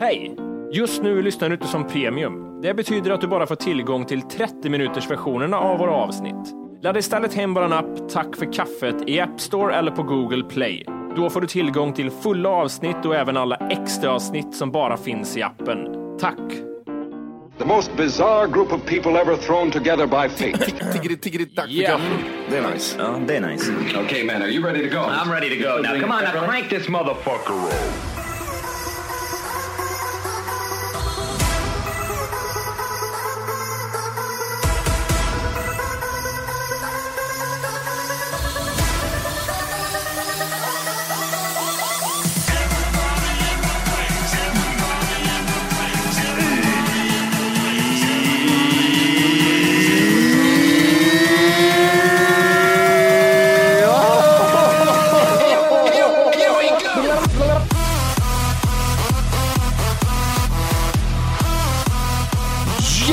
Hej! Just nu lyssnar du inte som premium. Det betyder att du bara får tillgång till 30 minuters versionerna av våra avsnitt. Ladda istället hem vår app Tack för kaffet i App Store eller på Google Play. Då får du tillgång till fulla avsnitt och även alla extra avsnitt som bara finns i appen. Tack! The most bizarre group of people ever thrown together by fate. Tiggeri, tiggeri, tack Yeah. för kaffet. Det är nice. Ja, det är nice. okay, man, are you ready to go? I'm ready to go. Now, come on, now crank this motherfucker roll.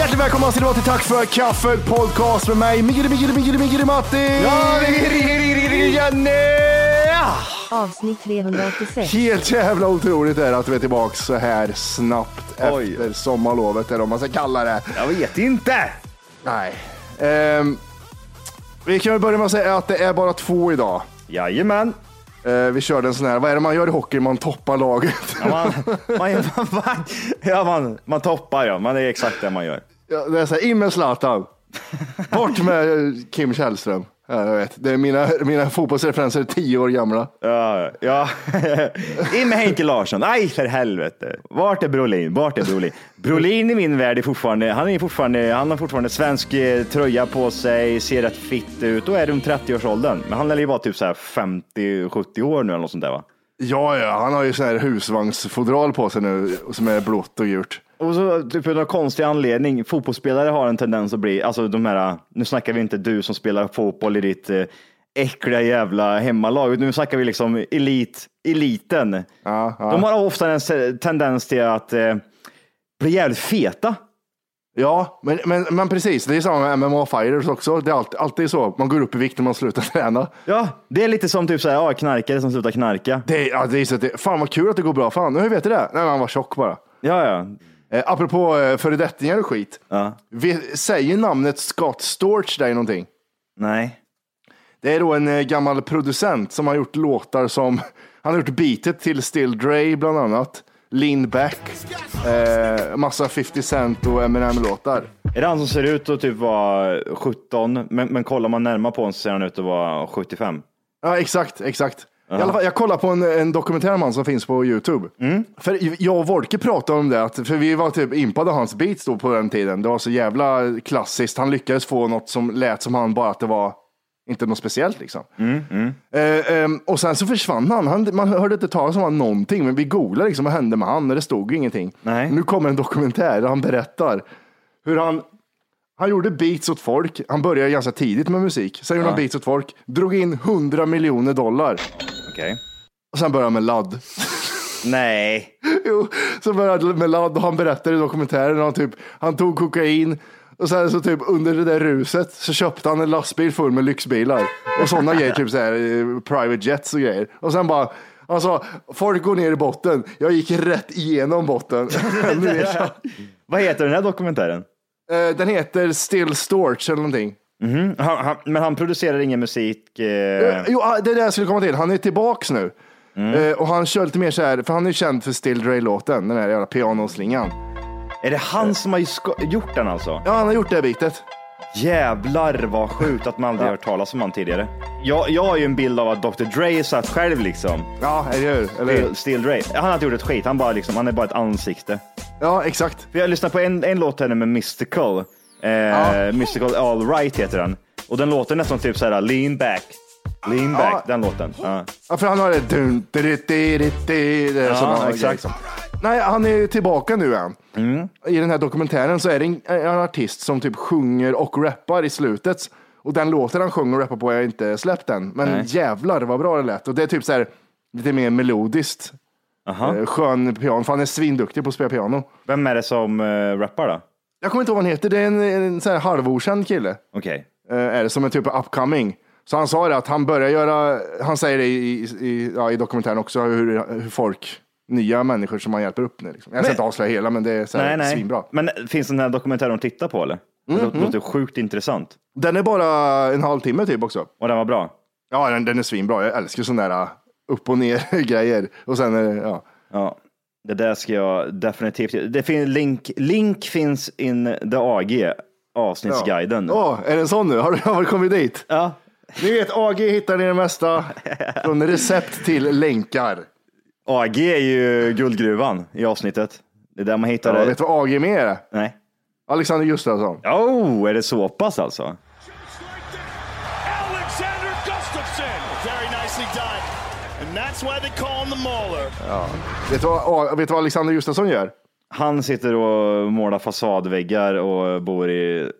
Hjärtligt välkomna ska ni vara till Tack för kaffet podcast med mig, Migge, Migge, Migge, Migge, Matti! Ja, Janne! Avsnitt 386. Helt jävla otroligt är att vi är tillbaka så här snabbt Oj. efter sommarlovet, eller vad man ska kalla det. Jag vet inte. Nej. Ehm, vi kan väl börja med att säga att det är bara två idag. Jajamän. Eh, vi körde en sån här, vad är det man gör i hockey? Man toppar laget. Ja, man, man, man, ja, man, man toppar ja, man är exakt det man gör. Ja, det är så här, in med Zlatan. Bort med Kim Källström. Ja, jag vet. Det är mina, mina fotbollsreferenser är tio år gamla. Ja, ja. In med Henke Larsson. Nej, för helvete. Vart är Brolin? Vart är Brolin? Brolin i min värld är fortfarande, han är fortfarande, han har fortfarande svensk eh, tröja på sig, ser rätt fitt ut och är runt 30-årsåldern. Men han lär ju vara typ så här 50-70 år nu eller något sånt där va? Ja, ja, han har ju sån här husvagnsfodral på sig nu som är blått och gult. Och så typ av någon konstig anledning, fotbollsspelare har en tendens att bli, alltså de här, nu snackar vi inte du som spelar fotboll i ditt eh, äckliga jävla hemmalag, nu snackar vi liksom elit, eliten. Ja, ja. De har ofta en tendens till att eh, bli jävligt feta. Ja, men, men, men precis. Det är samma med MMA-fighters också. Det är alltid, alltid så. Man går upp i vikt när man slutar träna. Ja, det är lite som typ så här, ja, knarkare som slutar knarka. Det är, ja, det är så att det, fan vad kul att det går bra. Fan, hur vet du det? Nej, men han var tjock bara. Ja, ja. Eh, apropå eh, föredettingar och skit. ja. Vi, säger namnet Scott Storch dig någonting? Nej. Det är då en eh, gammal producent som har gjort låtar som, han har gjort beatet till Still Dre bland annat, Lean Back, eh, massa 50 Cent och Eminem-låtar. Är det han som ser ut att typ vara 17, men, men kollar man närmare på honom så ser han ut att vara 75? Ja, exakt, exakt. I alla fall, jag kollade på en, en dokumentär om han som finns på YouTube. För jag och Wolke pratade om det, att, för vi var typ impade av hans beats då på den tiden. Det var så jävla klassiskt. Han lyckades få något som lät som han, bara att det var inte något speciellt liksom. Eh, ehm, och sen så försvann han. han man hörde inte talas om han någonting, men vi googlade liksom, vad hände med han? Och det stod ju ingenting. Nej. Nu kommer en dokumentär där han berättar hur han han gjorde beats åt folk. Han började ganska tidigt med musik. Sen gjorde han beats åt folk. Drog in 100 miljoner dollar. Okej. Och sen började han med ladd. Nej. jo, så började han med ladd och han berättade i dokumentären. Han, typ, han tog kokain och sen så typ under det där ruset så köpte han en lastbil full med lyxbilar. Och sådana grejer, typ så här, eh, private jets och grejer. Och sen bara, alltså, folk går ner i botten. Jag gick rätt igenom botten. Nu är jag- Vad heter den här dokumentären? Eh, Den heter Still Storch eller någonting. Han, han, men han producerar ingen musik? Eh, Jo, ah, det är det jag skulle komma till. Han är tillbaks nu. Mm. Eh, och han kör lite mer så här, för han är känd för Still Dre-låten, den här jävla pianoslingan. Är det han som har gjort den alltså? Ja, han har gjort det bitet. Jävlar vad sjukt att man aldrig hört talas om han tidigare. Jag, jag har ju en bild av att Dr Dre satt själv liksom. Ja, eller hur? Eller hur? Still, Dre. Han har inte gjort ett skit, han, bara liksom, han är bara ett ansikte. Ja, exakt. För jag lyssnade på en, en låt henne med Mystical. Eh, Mystical All Right heter den. Och den låter nästan typ så här lean back. Lean back, Ja. den låten. Ja. Ja, för han har det... Dun, du, du, du, du, du, det är Ja, exakt. liksom. Nej, han är ju tillbaka nu än. Mm. I den här dokumentären så är det en, en artist som typ sjunger och rappar i slutet. Och den låten han sjunger och rappar på har jag inte släppt än. Men Nej. jävlar vad bra det lät. Och det är typ så här lite mer melodiskt. Aha. Eh, Skön piano, för han är svinduktig på att spela piano. Vem är det som uh, rappar då? Jag kommer inte ihåg vad han heter, det är en, en så här halvokänd kille. Okej. eh, är det som en typ av upcoming. Så han sa det att han börjar göra, han säger det i, i, ja, i dokumentären också, hur, hur folk, nya människor som han hjälper upp nu. Liksom. Jag ska Men- inte avslöja hela, men det är så här Nej, nej. svinbra. Men finns den här dokumentären att titta på eller? Det låter- låter sjukt intressant. Den är bara en halvtimme typ också. Och den var bra. Ja, den, den är svinbra. Jag älskar sådana där uh, upp och ner grejer. Och sen, är det, ja. Ja, det där ska jag definitivt... Det finns link, link finns in the AG, avsnittsguiden. Åh, är det en sån nu? Har du, har du kommit dit? Ja. Ni vet, AG hittar ni det mesta. Från recept till länkar. AG är ju guldgruvan i avsnittet. Det är där man hittar Ja, det. vet du vad AG med är? Nej. Alexander Gustafsson. Oh, är det så pass alltså? Mauler. Vet du vad, vet du vad Alexander Gustafsson gör? Han sitter och målar fasadväggar och bor i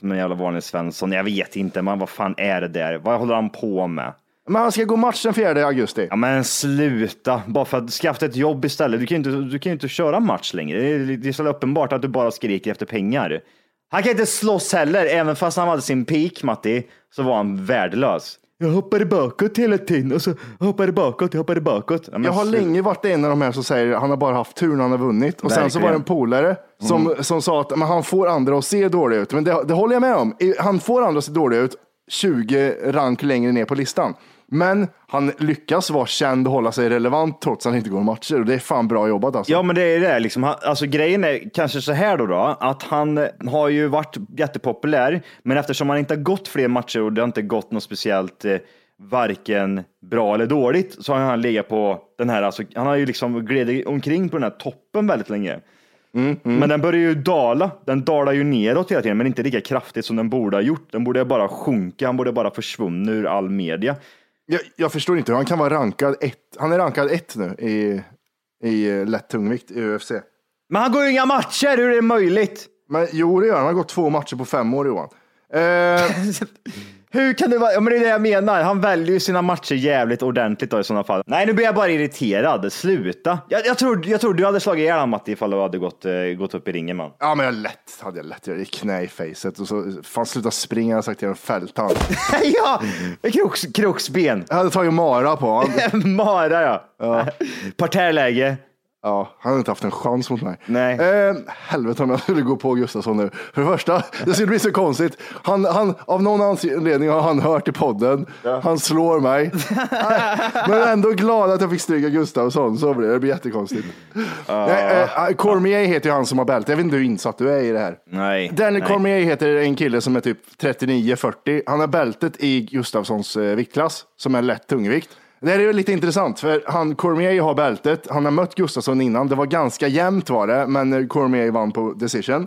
som en jävla vanlig Svensson. Jag vet inte, men vad fan är det där? Vad håller han på med? Men han ska gå match den 4 augusti. Ja men sluta, bara för att skaffa ett jobb istället. Du kan ju inte, du kan inte köra match längre. Det är, det är så uppenbart att du bara skriker efter pengar. Han kan inte slåss heller, även fast han hade sin peak Matti, så var han värdelös. Jag hoppade bakåt hela tiden och så hoppade bakåt, jag hoppade bakåt. Ja, men Jag har länge varit en av de här som säger att han har bara haft tur när han har vunnit. Och sen så var det en Verkligen. polare som, som sa att men han får andra att se dåliga ut. Men det, det håller jag med om. Han får andra att se dåliga ut 20 rank längre ner på listan. Men han lyckas vara känd och hålla sig relevant trots att han inte går matcher. Och det är fan bra jobbat alltså. Ja, men det är det. Liksom. Han- Alltså, grejen är kanske så här då, då, att han eh, har ju varit jättepopulär, men eftersom han inte har gått fler matcher och det har inte gått något speciellt eh, varken bra eller dåligt, så har han legat på den här, alltså, han har ju liksom glidit omkring på den här toppen väldigt länge. Men den börjar ju dala. Den dalar ju neråt hela tiden, men inte lika kraftigt som den borde ha gjort. Den borde bara sjunka, han borde bara försvunnit ur all media. Jag, jag förstår inte hur han kan vara rankad ett. Han är rankad ett nu i, i lätt tungvikt i UFC. Men han går ju inga matcher, hur är det möjligt? Men jo, det gör han. Han har gått två matcher på fem år Johan. Eh, Hur kan det vara? Ja, men det är det jag menar. Han väljer ju sina matcher jävligt ordentligt då, i sådana fall. Nej, nu blir jag bara irriterad. Sluta. Jag, jag, tror, jag tror du hade slagit ihjäl honom Matti ifall du hade gått, eh, gått upp i ringen man. Ja, men jag lätt hade jag lätt. Jag gick knä i facet och så fan sluta springa. Jag hade sagt till en fälthand. ja, kroks, kroksben. Jag hade tagit Mara på honom. Mara ja. Parterläge. Ja, han hade inte haft en chans mot mig. Nej. Eh, helvete om jag skulle gå på Gustafsson nu. För det första, det skulle bli så konstigt. Han, han, av någon anledning har han hört i podden. Han slår mig. Men ändå glad att jag fick stryka Gustafsson. Så blir det. Det blir jättekonstigt. Nej, eh, Cormier heter ju han som har bälte. Jag vet inte hur insatt du är i det här. Nej. Daniel nej. Cormier heter en kille som är typ 39-40. Han har bältet i Gustafssons eh, viktklass som är lätt tungvikt. Det här är ju lite intressant för han Cormier har bältet. Han har mött Gustafsson innan. Det var ganska jämnt var det, men Cormier vann på decision.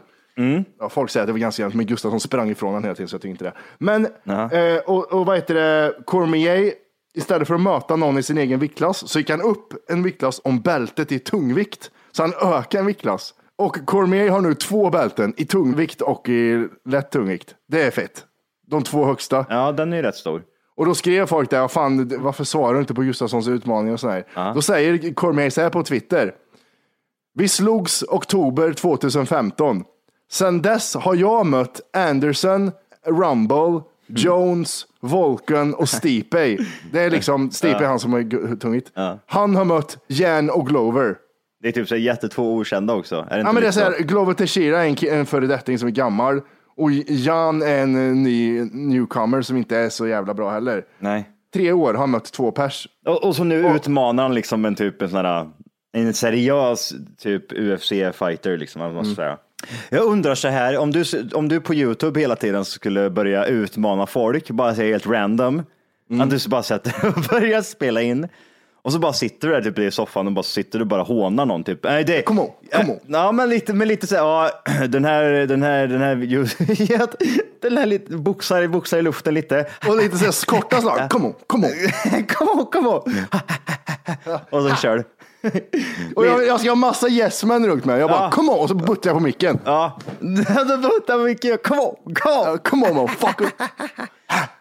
Ja, folk säger att det var ganska jämnt, men Gustafsson sprang ifrån honom hela tiden så jag tycker inte det. Men, eh, och, och vad heter det, Cormier, istället för att möta någon i sin egen viktklass så gick han upp en viktklass om bältet i tungvikt. Så han ökade en viktklass. Och Cormier har nu två bälten i tungvikt och i lätt tungvikt. Det är fett. De två högsta. Ja, den är ju rätt stor. Och då skrev folk där, fan, varför svarar du inte på Gustafssons utmaning och sådär. Då säger Cormier så här på Twitter. Vi slogs oktober 2015. Sen dess har jag mött Anderson, Rumble, Jones, Volkan och Stipe. Det är liksom, Stipe är han som är gu- tungigt. Han har mött Jan och Glover. Det är typ så här jättetvå okända också. Är det Ja, men det är lite så här, Glover Teixeira är en, en föredetting som är gammal. Och Jan är en eh, ny newcomer som inte är så jävla bra heller. Nej. tre år har han mött två pers. Och, och så nu utmanar han liksom en typ en sån här, en seriös typ UFC-fighter liksom, Mm. säga. Jag undrar så här, om du, om du på YouTube hela tiden skulle börja utmana folk, bara säga helt random, Mm. att du bara sätter och börjar spela in, och så bara sitter du där typ i soffan och bara sitter du bara hånar någon typ. Nej, det, Come on, come on. Ja, men lite, men lite så här, ja, den här, den här, den här, den här lite, boxar, boxar i luften lite. Och lite så här korta slag. Come on, come on. come on, come on. och så kör du. Och jag, jag ska ha massa yes men runt mig. Jag bara Ja. come on och så buttar jag på micken. Ja, då buttar mycket. Come on, come on. Ja, Come on motherfucker.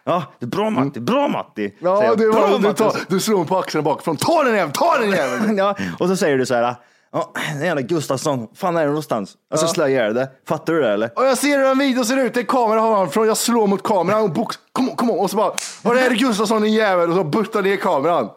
Ja, det är bra Matti, bra Matti. Ja, jag. det var, du, tar, du slår på axeln bakifrån. Ta den jäveln, ta den jäveln. Ja, och så säger du så här, ja, den jävla Gustafsson, fan är det någonstans? Och så slår jag ihjäl det. Fattar du det eller? Och jag ser hur en video ser ut. En kamera har han från. Jag slår mot kameran och box. Come on, come on. Och så bara, var är det Gustafsson din jävel? Och så buttar ner kameran.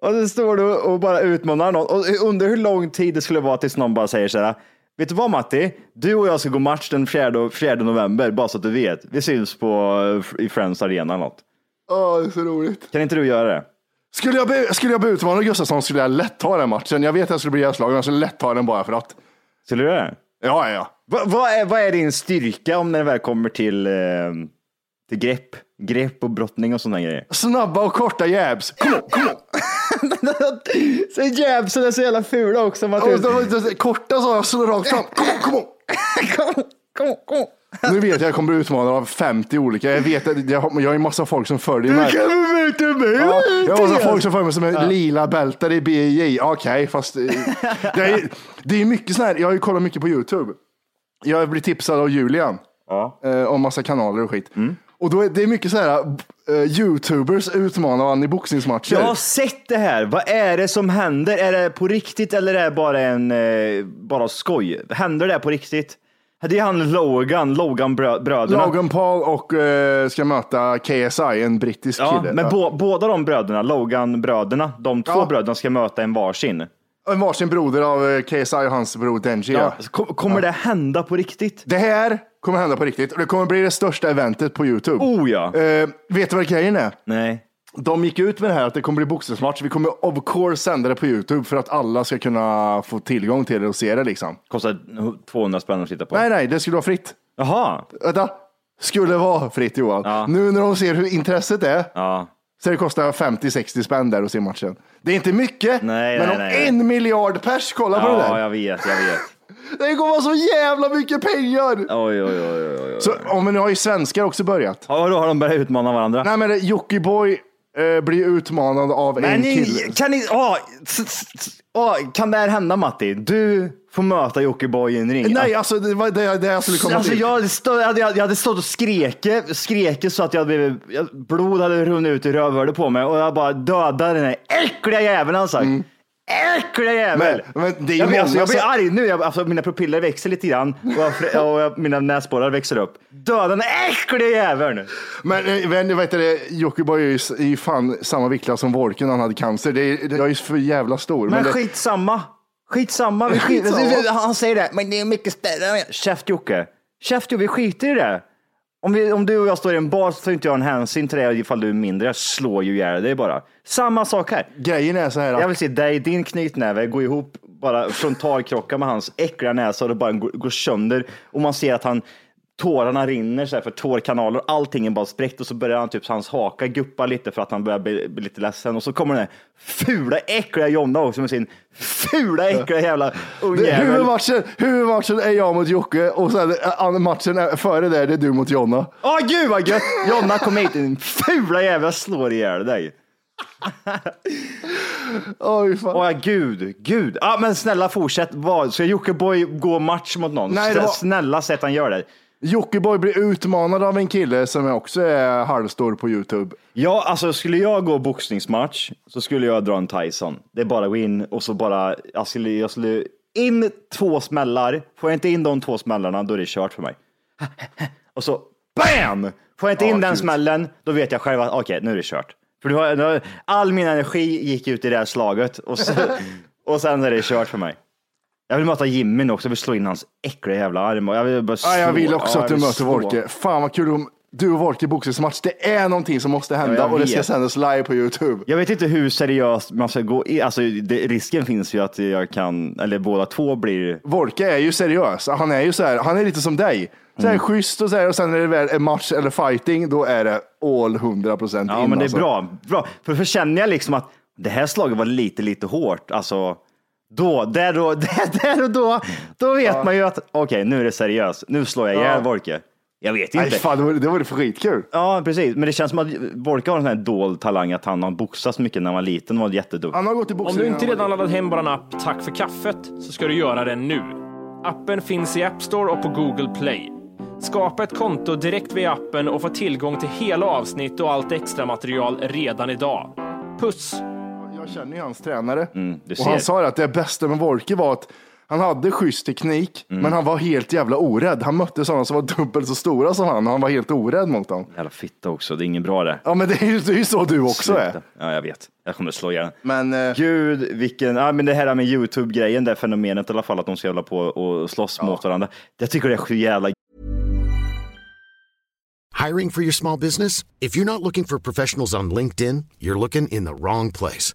Och så står du och bara utmanar någon. Och under hur lång tid det skulle vara tills någon bara säger så här, vet du vad Matti? Du och jag ska gå match den 4, 4 november, bara så att du vet. Vi syns på, i Friends Arena eller något. Åh, det är så roligt. Kan inte du göra det? Skulle jag, be, skulle jag bli utmanad av Gustafsson skulle jag lätt ta den matchen. Jag vet att jag skulle bli ihjälslagen, men jag skulle lätt ta den bara för att. Skulle du göra det? Ja, ja, ja. Va, vad, är, vad är din styrka om när det väl kommer till, eh, till grepp? Grepp och brottning och sådana grejer. Snabba och korta jabs. Come on, come on. så jabsen är så jävla fula också. Och de, de, de, korta så jag slår rakt fram. On, come on. kom, kom, kom. Nu vet jag att jag kommer bli utmanad av 50 olika. Jag vet att jag, har- jag har ju massa folk som följer mig. möta mig Ja, jag har massa folk som följer mig som är lila bältare i BJ. Okej, fast eh, det är, det är mycket sån här. Jag har ju kollat mycket på YouTube. Jag blir tipsad av Julian Ja. eh, om massa kanaler och skit. Och då är det är mycket så här. Eh, Youtubers utmanar varandra i boxningsmatcher. Jag har sett det här. Vad är det som händer? Är det på riktigt eller är det bara en eh, bara skoj? Händer det på riktigt? Det är han Logan, Logan-bröderna. Logan Paul och eh, ska möta KSI, en brittisk Ja, kille. men Ja. bå- båda de bröderna, Logan-bröderna, de två Ja. bröderna ska möta en varsin. En varsin broder av eh, KSI och hans bror Denji. Ja. Ja. Kom, kommer det hända på riktigt? Det här kommer hända på riktigt och det kommer bli det största eventet på Youtube. Oh ja. Eh, vet du vad grejen är? Nej. De gick ut med det här att det kommer bli boxningsmatch. Vi kommer of course sända det på Youtube för att alla ska kunna få tillgång till det och se det liksom. Kostar 200 spänn att titta på. Nej, nej, det skulle vara fritt. Jaha. Vänta. Skulle vara fritt Johan. Ja. Nu när de ser hur intresset är Ja. Så det kostar 50-60 spänn där att se matchen. Det är inte mycket, Nej, men nej, om nej. en miljard pers kollar på det Ja, där. jag vet, jag vet. Det kommer vara så jävla mycket pengar. Oj, oj, oj, oj, oj. Så, om men nu har ju svenskar också börjat. Ja, då har de börjat utmana varandra. Nej men det- Jockiboi eh, blir utmanad av Men en ni, kille. kan ni, åh, s- s- s- åh, kan det här hända Matti? Du får möta Jockiboi i en ring. Nej, alltså det var det, det jag skulle komma Alltså till. jag, hade stå, jag, hade, jag hade stått och skreket, skreket så att jag blev, jag, blod hade runnit ut i rövhålet på mig och jag bara dödade den här äckliga jäveln alltså. Äckliga jävel! Men- men det är jag, blir- alltså, jag blir arg nu, jag, alltså, mina pupiller växer lite grann och, jag, och jag, mina näsborrar växer upp. Döda den äckliga jäveln! Men men, vet du, Jockiboi är ju fan samma viktklass som Wolken när han hade cancer. Det är, jag är ju för jävla stor. Men det, skitsamma. Skitsamma. Vi skit. Han säger det, men det är mycket större. Käft Jocke. Käft Jocke, vi skiter i det. Om, vi, om du och jag står i en bar så tar inte jag en hänsyn till det ifall du är mindre. Jag slår ju ihjäl dig bara. Samma sak här. Grejen är så här att Jag vill se dig, din knytnäve, gå ihop, bara frontalkrocka med hans äckliga näsa och det bara går, går sönder. Och man ser att han, tårarna rinner så här för tårkanaler, allting är bara spräckt och så börjar han typ hans haka guppa lite för att han börjar bli, bli lite ledsen. Och så kommer den här fula, äckliga Jonna också med sin fula, äckliga jävla det, ungjävel. huvudmatchen, huvudmatchen är jag mot Jocke och sen eh, matchen är, före det, det är du mot Jonna. Åh gud vad gött! Jonna kom hit, din fula jävel, jag slår ihjäl dig. Oj, fan. Åh gud, gud. Ja, men snälla fortsätt. Vad? Ska Jockiboi gå match mot någon? Nej, det var- Snälla sätt han gör det. Jockiboi blir utmanad av en kille som också är halvstor på Youtube. Ja, alltså skulle jag gå boxningsmatch så skulle jag dra en Tyson. Det är bara att gå in och så bara, jag skulle, jag skulle in två smällar. Får jag inte in de två smällarna, då är det kört för mig. Och så BAM! Får jag inte in den gud. smällen, då vet jag själv att okej, nu är det kört. För har, du har, all min energi gick ut i det här slaget och, så, och sen är det kört för mig. Jag vill möta Jimmy nu också, jag vill slå in hans äckliga jävla arm. Jag vill, bara slå. Ja, jag vill också Ja, att du möter. Wolke. Fan vad kul om du och Wolke boxningsmatch. Det är någonting som måste hända Ja, och det ska sändas live på YouTube. Jag vet inte hur seriöst man ska gå i. Alltså, det, risken finns ju att jag kan, eller båda två blir... Wolke är ju seriös. Han är ju så här, han är lite som dig. Så här Mm. schysst och så här, och sen när det väl är match eller fighting, då är det all 100 procent Ja, in. men det är alltså. bra. bra. För, för känner jag liksom att det här slaget var lite, lite hårt, alltså då, där, då, där, där och då, då vet man ju att okej, nu är det seriöst. Nu slår jag ihjäl Ja. Wolke. Jag vet ju Nej, inte. fan, det var, det var skitkul. Ja, precis. Men det känns som att Wolke har en sån här dold talang att han har boxats mycket när han var liten och var jätteduktig. Han har gått i Om boxning. du inte redan laddat hem vår app Tack för kaffet så ska du göra det nu. Appen finns i App Store och på Google Play. Skapa ett konto direkt via appen och få tillgång till hela avsnitt och allt extra material redan idag. Puss! Jag känner ju hans tränare. Mm, du och ser. han sa att det bästa med Wolke var att han hade schysst teknik, Mm. men han var helt jävla orädd. Han mötte sådana som var dubbelt så stora som han och han var helt orädd mot dem. Jävla fitta också, det är inget bra det. Ja, men det är ju, det är ju så du också är. Sluta. Ja, jag vet. Jag kommer att slå ihjäl Men eh, Gud, vilken, ja men det här med YouTube-grejen, det fenomenet i alla fall, att de ska hålla på och slåss mot varandra. Jag tycker det är så jävla Hiring for your small business? If you're not looking for professionals on LinkedIn, you're looking in the wrong place.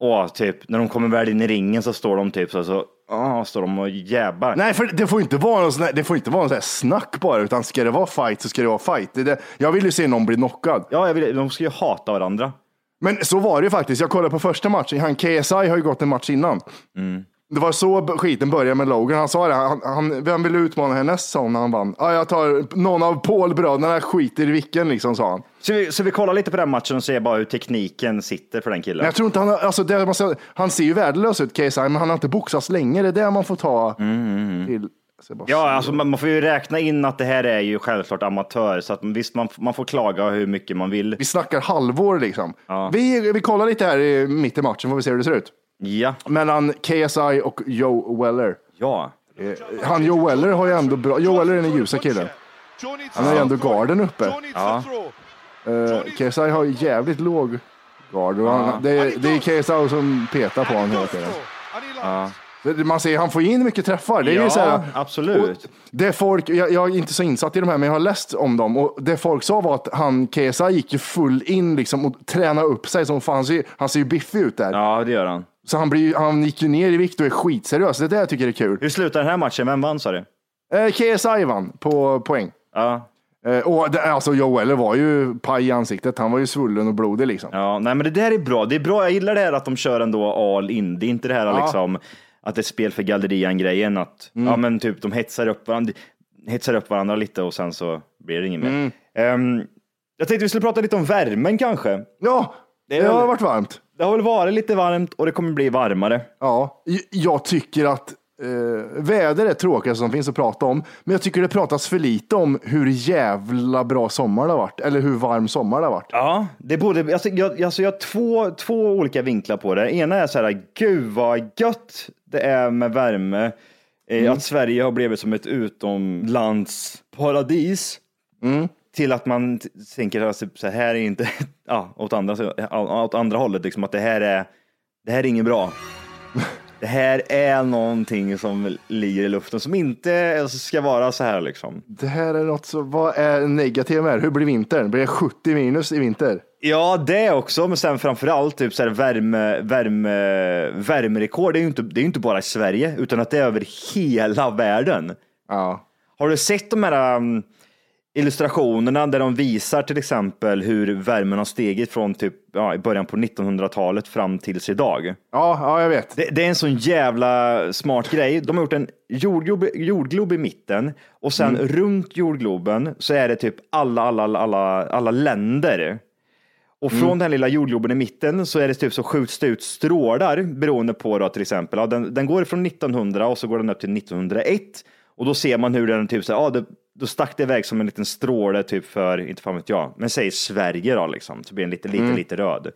åh, typ, när de kommer väl in i ringen så står de typ så, så åh, står de och jäbar. Nej, för det får inte vara någon sån här, det får inte vara någon sån här snack bara, utan ska det vara fight så ska det vara fight. Det är det. Jag vill ju se någon bli knockad. Ja, jag vill, de ska ju hata varandra. Men så var det ju faktiskt. Jag kollade på första matchen. Han KSI har ju gått en match innan. Det var så skiten började med Logan. Han sa det, han, han, vem vill utmana härnäst sa han när han vann. Ja, jag tar någon av Paul-bröderna, skiter i vilken liksom, sa han. Så vi, så vi kollar lite på den matchen och ser bara hur tekniken sitter för den killen. Men jag tror inte han har, alltså det man säga, han ser ju värdelös ut KSI, men han har inte boxats länge. Det är det man får ta till. Jag bara- Ja, alltså man, man får ju räkna in att det här är ju självklart amatör, så att visst, man, man får klaga hur mycket man vill. Vi snackar halvår liksom. Vi, vi kollar lite här i mitt i matchen, får vi se hur det ser ut. Ja, Mellan KSI och Joe Weller. ja. Eh, Han Joe Weller har ju ändå bra, Joe Weller är den ljusa killen. Han har ju ändå garden uppe. Ja. Uh, KSI har ju jävligt låg gard. Och han, det, är, det är KSI som petar på honom hela tiden. Det- Man ser, han får in mycket träffar. Det är Ja, så här, absolut. Det folk, jag, jag är inte så insatt i de här, men jag har läst om dem. Och det folk sa var att han, KSI gick ju full in liksom och tränade upp sig som fan. Han ser, han ser ju biffig ut där. Ja, det gör han. Så han, blir, han gick ju ner i vikt och är skitseriös. Det är det jag tycker är kul. Hur slutar den här matchen? Vem vann sa du? Eh, KSI vann på poäng. Ja. Eh, och det, alltså Joe Weller var ju paj i ansiktet. Han var ju svullen och blodig liksom. Ja, nej men det där är bra. Det är bra. Jag gillar det här att de kör ändå all in. Det är inte det här liksom att det är spel för gallerian-grejen. Att Mm. ja, men typ de hetsar upp, varandra, hetsar upp varandra lite och sen så blir det inget mer. Mm. Ehm, jag tänkte vi skulle prata lite om värmen kanske. Ja, Det det, är väl- har varit varmt. Det har väl varit lite varmt och det kommer bli varmare. Ja, jag tycker att eh, väder är tråkigt som finns att prata om. Men jag tycker det pratas för lite om hur jävla bra sommar det har varit. Eller hur varm sommar det har varit. Ja, det borde, alltså, jag, alltså, jag har två, två olika vinklar på det. Ena är så här, gud vad gött det är med värme. Eh, Att Sverige har blivit som ett utomlandsparadis. Till att man tänker att typ, så här är inte, ja, åt andra, åt andra hållet, liksom, att det här är, det här är inget bra. Det här är någonting som ligger i luften som inte ska vara så här liksom. Det här är något så, vad är negativt med det? Hur blir vintern? Blir det 70 minus i vinter? Ja, det också, men sen framför allt typ så här värme, värme, värmerekord. Det är ju inte, det är inte bara i Sverige, utan att det är över hela världen. Ja. Har du sett de här, um, illustrationerna där de visar till exempel hur värmen har stigit från typ ja, i början på 1900-talet fram tills idag. Ja, ja jag vet. Det, det är en sån jävla smart grej. De har gjort en jordglob, jordglob i mitten och sen runt jordgloben så är det typ alla, alla, alla, alla, alla länder. Och från den här lilla jordgloben i mitten så är det typ så skjuts det ut strålar beroende på då till exempel. Ja, den, den går från 1900 och så går den upp till 1901 och då ser man hur den typ så här, ja, det, då stack det iväg som en liten stråle typ för, inte fan vet jag, men säg Sverige då liksom, så blir den lite, lite, lite röd.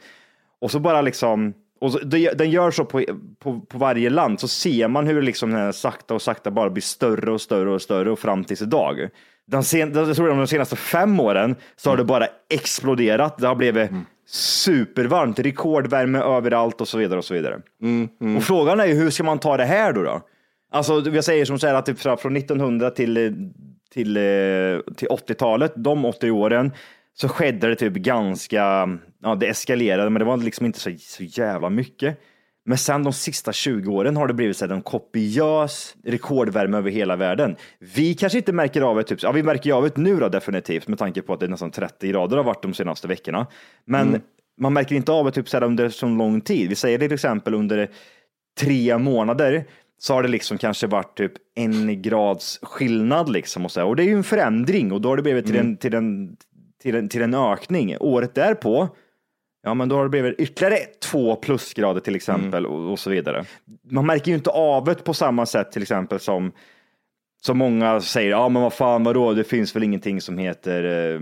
Och så bara liksom, och så, den gör så på, på, på varje land, så ser man hur liksom den här sakta och sakta bara blir större och större och större och fram tills idag. Den sen, jag tror de senaste fem åren så har det bara exploderat. Det har blivit supervarmt, rekordvärme överallt och så vidare och så vidare. Och frågan är ju hur ska man ta det här då? då? Alltså, jag säger som så här att typ från från 1900 till, till, eh, till 80-talet, de 80 åren, så skedde det typ ganska, ja det eskalerade, men det var liksom inte så, så jävla mycket. Men sen de sista 20 åren har det blivit så här, en kopiös rekordvärme över hela världen. Vi kanske inte märker av det, typ, ja vi märker av det nu då definitivt med tanke på att det är nästan 30 grader har varit de senaste veckorna. Men man märker inte av det typ så här under så lång tid. Vi säger till exempel under tre månader så har det liksom kanske varit typ en grads skillnad liksom och så här. Och det är ju en förändring och då har det blivit till, en, till, en, till, en, till en ökning. Året därpå, ja men då har det blivit ytterligare två plusgrader till exempel och, och så vidare. Man märker ju inte av det på samma sätt till exempel som som många säger, ja men vad fan vadå, det finns väl ingenting som heter eh,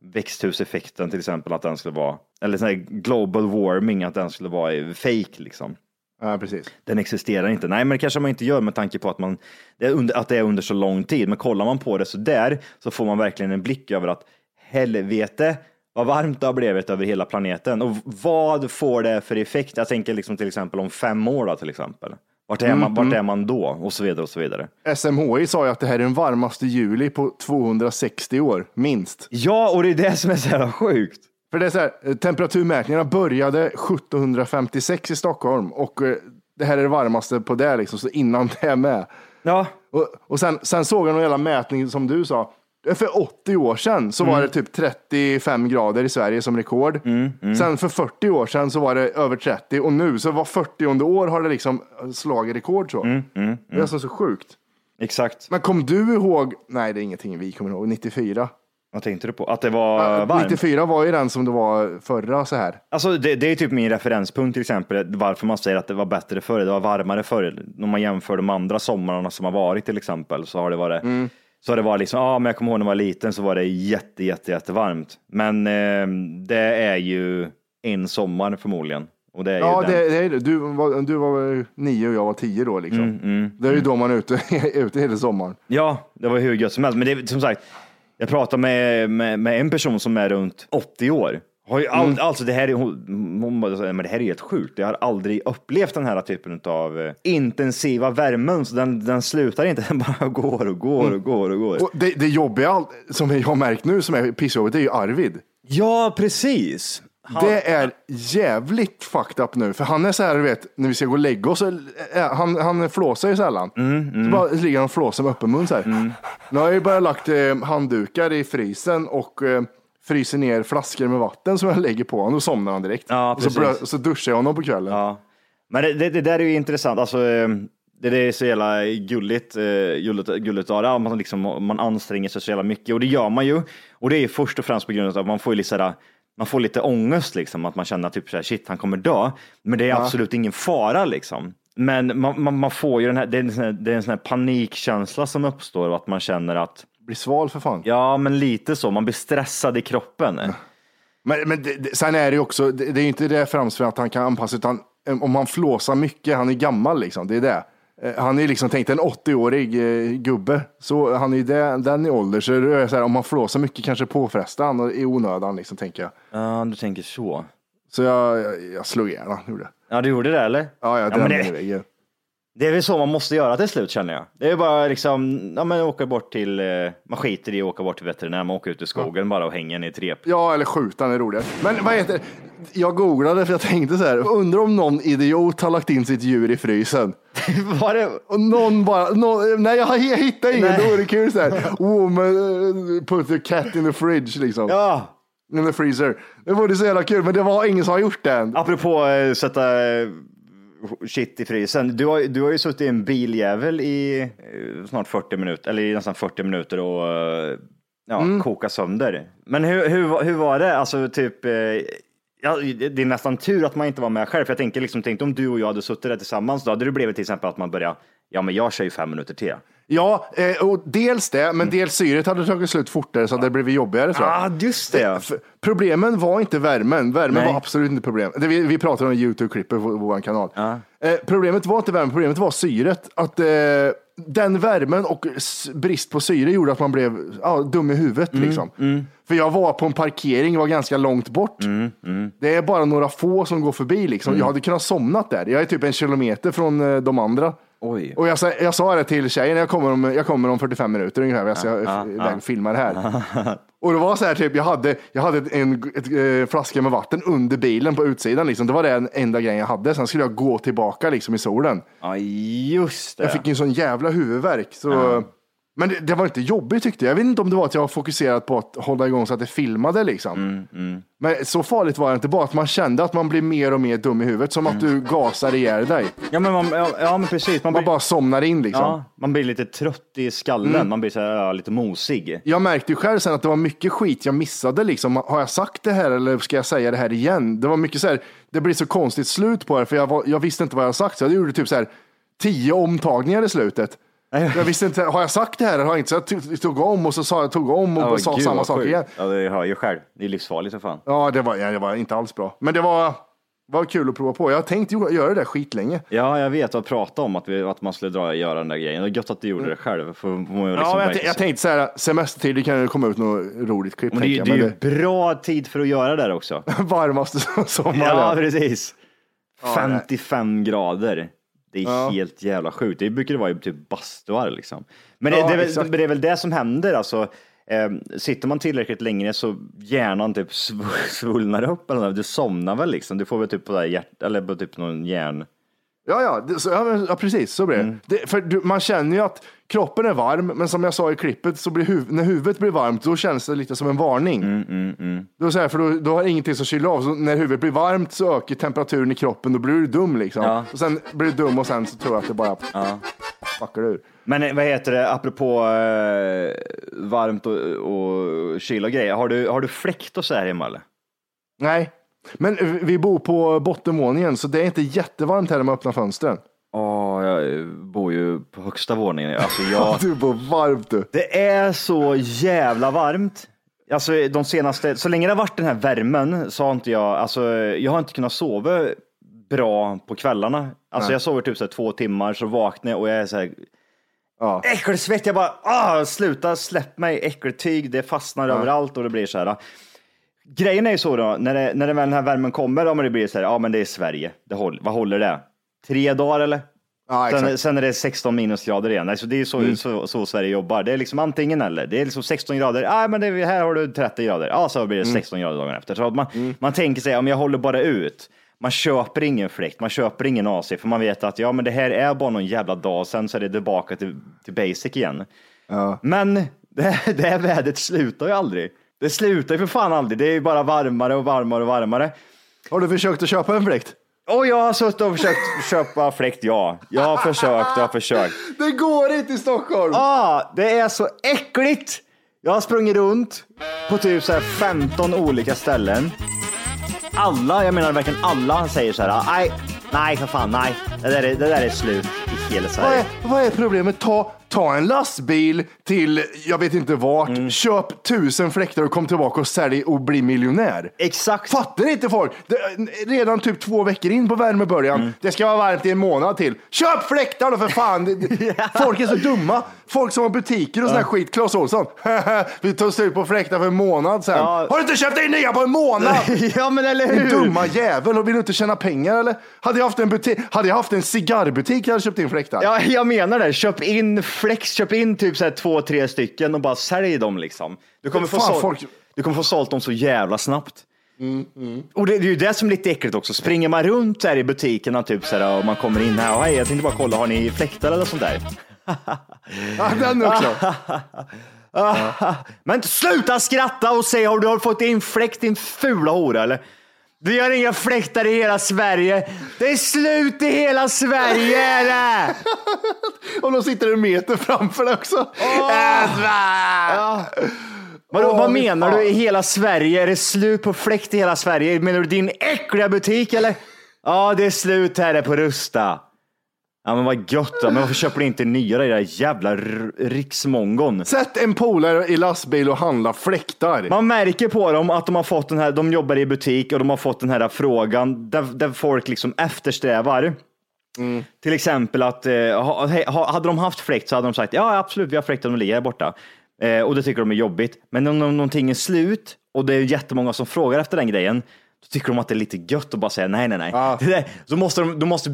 växthuseffekten till exempel, att den skulle vara, eller sån global warming, att den skulle vara fake liksom. Ja, precis. Den existerar inte. Nej, men det kanske man inte gör med tanke på att, man, det är under, att det är under så lång tid. Men kollar man på det så där så får man verkligen en blick över att helvete vad varmt det har blivit över hela planeten. Och vad får det för effekt? Jag tänker liksom till exempel om fem år då, till exempel. Vart är, man, vart är man då? Och så vidare och så vidare. SMHI sa ju att det här är den varmaste juli på 260 år, minst. Ja, och det är det som är så jävla sjukt. För det är så här, eh, temperaturmätningarna började 1756 i Stockholm och eh, det här är det varmaste på det liksom, så innan det är med. Ja, Och, och sen, sen såg jag någon jävla mätning som du sa. För 80 år sedan så var det typ 35 grader i Sverige som rekord. Sen för 40 år sedan så var det över 30 och nu så var 40 år har det liksom slagit rekord så. Det är alltså så sjukt. exakt. Men kom du ihåg, nej det är ingenting vi kommer ihåg, 94. Vad tänkte du på? Att det var varmt? 94 var ju den som det var förra så här. Alltså det, det är typ min referenspunkt till exempel, varför man säger att det var bättre förr, det var varmare förr. När man jämför de andra somrarna som har varit till exempel, så har det varit, så har det varit liksom, ja men jag kommer ihåg när jag var liten så var det jätte, jätte, jättevarmt. Men eh, det är ju en sommar förmodligen. Och det är Ja, det, det är. Du var, du var nio och jag var tio då liksom. Det är ju då man är ute, ute hela sommaren. Ja, det var hur gött som helst. Men det, som sagt, jag pratade med, med, med en person som är runt 80 år. Har ju all, Alltså det här, är, hon, hon men det här är helt sjukt. Jag har aldrig upplevt den här typen av eh, intensiva värmen. Så den, den slutar inte, den bara går och går och går och går. Och det, det jobbiga som jag har märkt nu som är pissjobbigt, det är ju Arvid. Ja, precis. Det är jävligt fucked up nu, för han är så här, du vet, när vi ska gå och lägga oss, så är- han, han flåsar ju sällan. Så bara ligger han och flåsar med öppen mun så här. Nu har jag ju bara lagt eh, handdukar i frysen och eh, fryser ner flaskor med vatten som jag lägger på honom, då somnar han direkt. Ja, och så, så duschar jag honom på kvällen. Ja. Men det, det, det där är ju intressant. Alltså, eh, det, det är så jävla gulligt, eh, gulligt, gulligt av det. Man, liksom, man anstränger sig så jävla mycket och det gör man ju. Och det är ju först och främst på grund av att man får ju lite, sådär, man får lite ångest, liksom, att man känner typ såhär, shit, han kommer dö. Men det är absolut ingen fara liksom. Men man, man, man får ju den här, det är en sån här, det är en sån här panikkänsla som uppstår och att man känner att, Blir sval för fan. ja men lite så, man blir stressad i kroppen. Men, men det, det, sen är det ju också, det, det är ju inte det främst för att han kan anpassa, utan eh, om han flåsar mycket, han är gammal liksom, det är det. Eh, Han är liksom tänkt en 80-årig eh, gubbe, så han är ju det, den i ålder, så det är så här, om han flåsar mycket kanske påfrestar han i onödan liksom, tänker jag. Ja, du tänker så. Så jag, jag, jag slog ihjäl honom. Ja, du gjorde det eller? Ja, jag drämde det- väggen. Det är väl så man måste göra till slut känner jag. Det är bara liksom, ja men åka bort till, eh, man skiter i att åka bort till veterinär, man åker ut i skogen bara och hänger i ett rep. Ja, eller skjutan är roligare. Men vad heter det? Jag googlade för jag tänkte så här, undrar om någon idiot har lagt in sitt djur i frysen. Var det? Och någon bara, någon, nej jag, hittade ingen, då är det kul så här. Woman uh, put the cat in the fridge liksom. Ja, In the freezer. Det vore så jävla kul, men det var ingen som har gjort det än. apropå eh, sätta eh, shit i frysen. Du har, du har ju suttit i en biljävel i eh, snart 40 minuter, eller i nästan 40 minuter och eh, ja, Mm. koka sönder. Men hur, hur, hur var det? Alltså typ, eh, ja, det är nästan tur att man inte var med själv. För jag tänker liksom, tänk om du och jag hade suttit där tillsammans, då hade det blivit till exempel att man börjar, ja men jag kör ju fem minuter till. Ja, eh, och dels det, men dels syret hade tagit slut fortare så det hade blivit jobbigare jag. Ah, just det. Problemen var inte värmen. Värmen Nej. var absolut inte problem. Vi, vi pratar om Youtube-klippet på, vår kanal. Eh, problemet var inte värmen, problemet var syret. Att eh, den värmen och brist på syre gjorde att man blev ja, dum i huvudet. Mm, Liksom. För jag var på en parkering, var ganska långt bort. Mm, Det är bara några få som går förbi. Liksom. Jag hade kunnat somnat där. Jag är typ en kilometer från eh, de andra. Oj. Och jag, sa- jag sa det till tjejen, jag kommer om, jag kommer om 45 minuter ungefär, jag ska iväg och filma det här. Och det var så här, typ, jag hade, jag hade en ett, eh, flaska med vatten under bilen på utsidan. Liksom. Det var den enda grejen jag hade. Sen skulle jag gå tillbaka liksom, i solen. Ja, just det. Jag fick en sån jävla huvudvärk. Så... Men det, det var inte jobbigt tyckte jag. Jag vet inte om det var att jag var fokuserad på att hålla igång så att det filmade. Liksom. Men så farligt var det inte. Bara att man kände att man blir mer och mer dum i huvudet. Som att du gasar ihjäl dig. Ja, men, man, ja, ja, men precis. Man Man blir, bara somnar in. Liksom. ja, man blir lite trött i skallen, man blir så här, ja, lite mosig. Jag märkte ju själv sen att det var mycket skit jag missade. Liksom. Har jag sagt det här eller ska jag säga det här igen? Det var mycket så här, det blir så konstigt slut på det för jag, var, jag visste inte vad jag sagt. Så jag gjorde typ så här tio omtagningar i slutet. Jag visste inte, har jag sagt det här eller har jag inte? Så jag tog, tog om och så sa jag tog om och Åh, sa gud, samma sak igen. Ja, det hör jag själv. Det är livsfarligt för fan. Ja, det var, ja, det var inte alls bra. Men det var, var kul att prova på. Jag har tänkt ju göra det där skitlänge. Ja, jag vet att prata om att, vi, att man skulle dra, göra den där grejen. Det är gött att du gjorde det själv. För, man ju liksom Ja, jag, jag tänkte så här, semestertid, det kan ju komma ut något roligt klipp. men det, ju- det jag, är ju men bra tid för att göra det där också. det varmaste sommaren. Ja, precis. Ja, 55 grader. Det är Ja. helt jävla sjukt. Det brukar det vara i typ bastuar liksom. Men det, Ja, det, är väl, det är väl det som händer alltså. Eh, sitter man tillräckligt länge så hjärnan typ sv- svullnar upp eller något. Du somnar väl liksom. Du får väl typ på det här hjärt, eller på typ någon hjärn. Ja, ja, så, ja, men, ja precis så blir det. Mm. det för du, man känner ju att kroppen är varm, men som jag sa i klippet, så blir huv, när huvudet blir varmt, då känns det lite som en varning. Mm, Då, är det så här, för då, då har ingenting som kyler av, så när huvudet blir varmt så ökar temperaturen i kroppen, då blir du dum liksom. Ja. Och sen blir du dum och sen så tror jag att det bara fuckar ur. Men eh, vad heter det, apropå eh, varmt och, och kyla och grejer. Har du, har du fläkt och så här hemma eller? Nej, men eh, vi bor på bottenvåningen, så det är inte jättevarmt här när man öppnar fönstren. Ja, jag bor ju på högsta våningen. Alltså jag, Du bor varmt du. Det är så jävla varmt. Alltså de senaste, så länge det har varit den här värmen så har inte jag, alltså jag har inte kunnat sova bra på kvällarna. Alltså jag sover typ så två timmar så vaknar jag och jag är så här Ja. äckelsvett. Jag bara, ah, sluta, släpp mig, äckeltyg, det fastnar överallt och det blir så här. Grejen är ju så då, när, det, när det den här värmen kommer, ja, men det blir så här, ja men det är Sverige, det håll, vad håller det? Tre dagar eller? Ja, Sen, sen är det 16 minusgrader igen. Alltså det är så, så, så Sverige jobbar. Det är liksom antingen eller. Det är liksom 16 grader. Ah, men det är, här har du 30 grader. Ja, så blir det 16 grader dagen efter. Så man, man tänker sig, om jag håller bara ut. Man köper ingen fläkt, man köper ingen AC, för man vet att ja, men det här är bara någon jävla dag, sen så är det tillbaka till, till basic igen. Men det, det här vädret slutar ju aldrig. Det slutar ju för fan aldrig. Det är ju bara varmare och varmare och varmare. Har du försökt att köpa en fläkt? Och jag har suttit och försökt köpa fläkt, ja. Jag har försökt, jag har försökt. Det går inte i Stockholm! Ah, det är så äckligt! Jag har sprungit runt på typ så här 15 olika ställen. Alla, jag menar verkligen alla, säger så här, nej, nej för fan, nej, det där är, det där är slut i hela Vad Sverige. är, vad är problemet? Ta, ta en lastbil till, jag vet inte vart, Mm. köp tusen fläktar och kom tillbaka och sälj och bli miljonär. Exakt. Fattar inte folk? Det, redan typ två veckor in på värmeböljan, Mm. det ska vara varmt i en månad till. Köp fläktar då för fan! Folk är så dumma. Folk som har butiker och sån här skit. Clas Ohlson. Vi tog slut på fläktar för en månad sen. Ja. Har du inte köpt in nya på en månad? ja, men eller Din hur? dumma jävel, vill du inte tjäna pengar eller? Hade jag haft en, butik, hade jag haft en cigarrbutik hade jag köpt in fläktar. Ja, jag menar det. Köp in flex, köp in typ så här två, tre stycken och bara sälj dem liksom. Du kommer, få, sålt, folk- du kommer få sålt dem så jävla snabbt. Mm, Och det, det är ju det som är lite äckligt också. Springer man runt där i butikerna typ så här, och man kommer in här och hej, jag tänkte bara kolla, har ni fläktar eller sånt där? Ja, den också. Men sluta skratta och säg har du har fått in fläkt din fula hora eller? Vi har inga fläktar i hela Sverige. Det är slut i hela Sverige! Och de sitter en meter framför dig också. Ja. Vadå, Åh, vad menar du i hela Sverige? Är det slut på fläkt i hela Sverige? Menar du din äckliga butik eller? Ja, det är slut här på Rusta. Ja, men vad gött då. Men varför köper du inte nya det där jävla r- riksmongon? Sätt en polare i lastbil och handla fläktar. Man märker på dem att de har fått den här, de jobbar i butik och de har fått den här frågan där, där folk liksom eftersträvar. Till exempel att eh, ha, ha, hade de haft fläkt så hade de sagt ja absolut vi har fläktar, de ligger här borta. Eh, och det tycker de är jobbigt. Men om, om någonting är slut och det är jättemånga som frågar efter den grejen, då tycker de att det är lite gött att bara säga nej, nej, nej. Ja. Det där, så måste de, de måste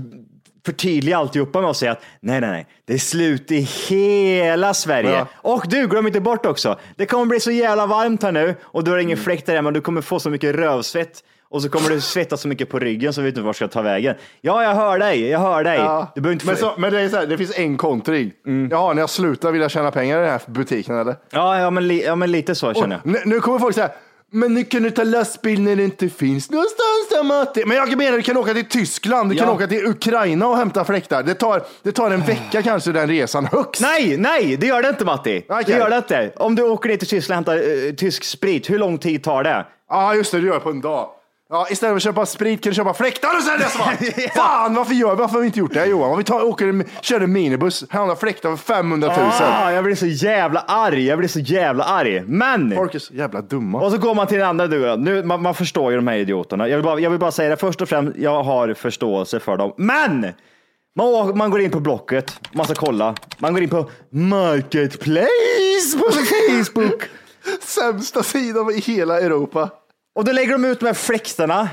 förtydliga alltihopa med att säga att nej, nej, nej, det är slut i hela Sverige. Ja. Och du, glöm inte bort också, det kommer bli så jävla varmt här nu och du har Mm. ingen fläkt där hemma, du kommer få så mycket rövsvett och så kommer du svettas så mycket på ryggen så vet du inte vart ska ta vägen. Ja, jag hör dig, jag hör dig. Ja. Du behöver inte men, så, men det är så här, det finns en kontring. Jaha, när jag slutar vill jag tjäna pengar i den här butiken eller? ja, ja, men li, ja, men lite så känner jag. Nu kommer folk säga, men nu kan du ta lastbil när det inte finns någonstans där Matti. Men jag menar, du kan åka till Tyskland, du kan Ja. åka till Ukraina och hämta fläktar. Det tar, det tar en vecka kanske den resan högst. Nej, nej, det gör det inte Matti. Okej. Det gör det inte. Om du åker ner till Tyskland och hämtar eh, tysk sprit, hur lång tid tar det? Ja, just det, du gör det på en dag. Ja, istället för att köpa sprit kan du köpa fläktar och sälja så bara, Fan, varför gör varför har vi inte gjort det Johan? Om vi tar, åker, en- kör en minibuss, handlar fläktar för 500 000. Ah, jag blir så jävla arg. Jag blir så jävla arg. Men! Folk är så jävla dumma. Och så går man till den andra du. Nu, man, man förstår ju de här idioterna. Jag vill, bara, jag vill bara säga det först och främst. Jag har förståelse för dem. Men! Man, man går in på Blocket, man ska kolla. Man går in på Marketplace på Facebook. Sämsta sidan i hela Europa. Och då lägger de ut de här fläktarna.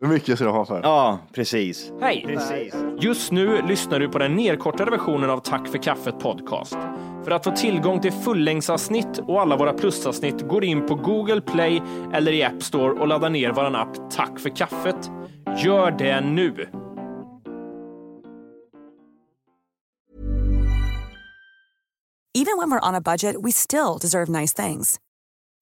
Hur mycket ska de ha för? Ja, precis. Hej! Precis. Just nu lyssnar du på den nedkortade versionen av Tack för kaffet podcast. För att få tillgång till fullängdsavsnitt och alla våra plusavsnitt går in på Google Play eller i App Store och laddar ner vår app Tack för kaffet. Gör det nu! Even when we're on a budget, we still deserve nice things.